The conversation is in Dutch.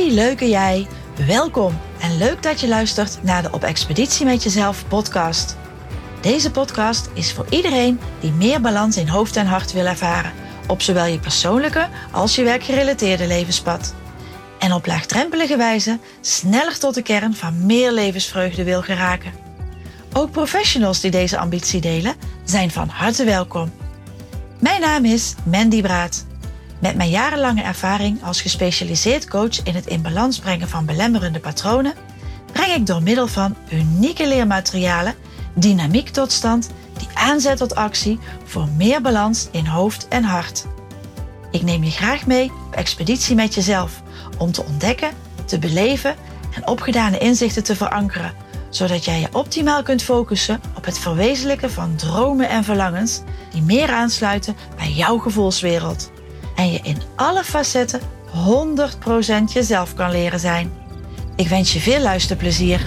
Hey leuke jij, welkom en leuk dat je luistert naar de Op Expeditie met Jezelf podcast. Deze podcast is voor iedereen die meer balans in hoofd en hart wil ervaren, op zowel je persoonlijke als je werkgerelateerde levenspad. En op laagdrempelige wijze sneller tot de kern van meer levensvreugde wil geraken. Ook professionals die deze ambitie delen, zijn van harte welkom. Mijn naam is Mandy Braat. Met mijn jarenlange ervaring als gespecialiseerd coach in het in balans brengen van belemmerende patronen, breng ik door middel van unieke leermaterialen dynamiek tot stand die aanzet tot actie voor meer balans in hoofd en hart. Ik neem je graag mee op expeditie met jezelf om te ontdekken, te beleven en opgedane inzichten te verankeren, zodat jij je optimaal kunt focussen op het verwezenlijken van dromen en verlangens die meer aansluiten bij jouw gevoelswereld en je in alle facetten 100% jezelf kan leren zijn. Ik wens je veel luisterplezier.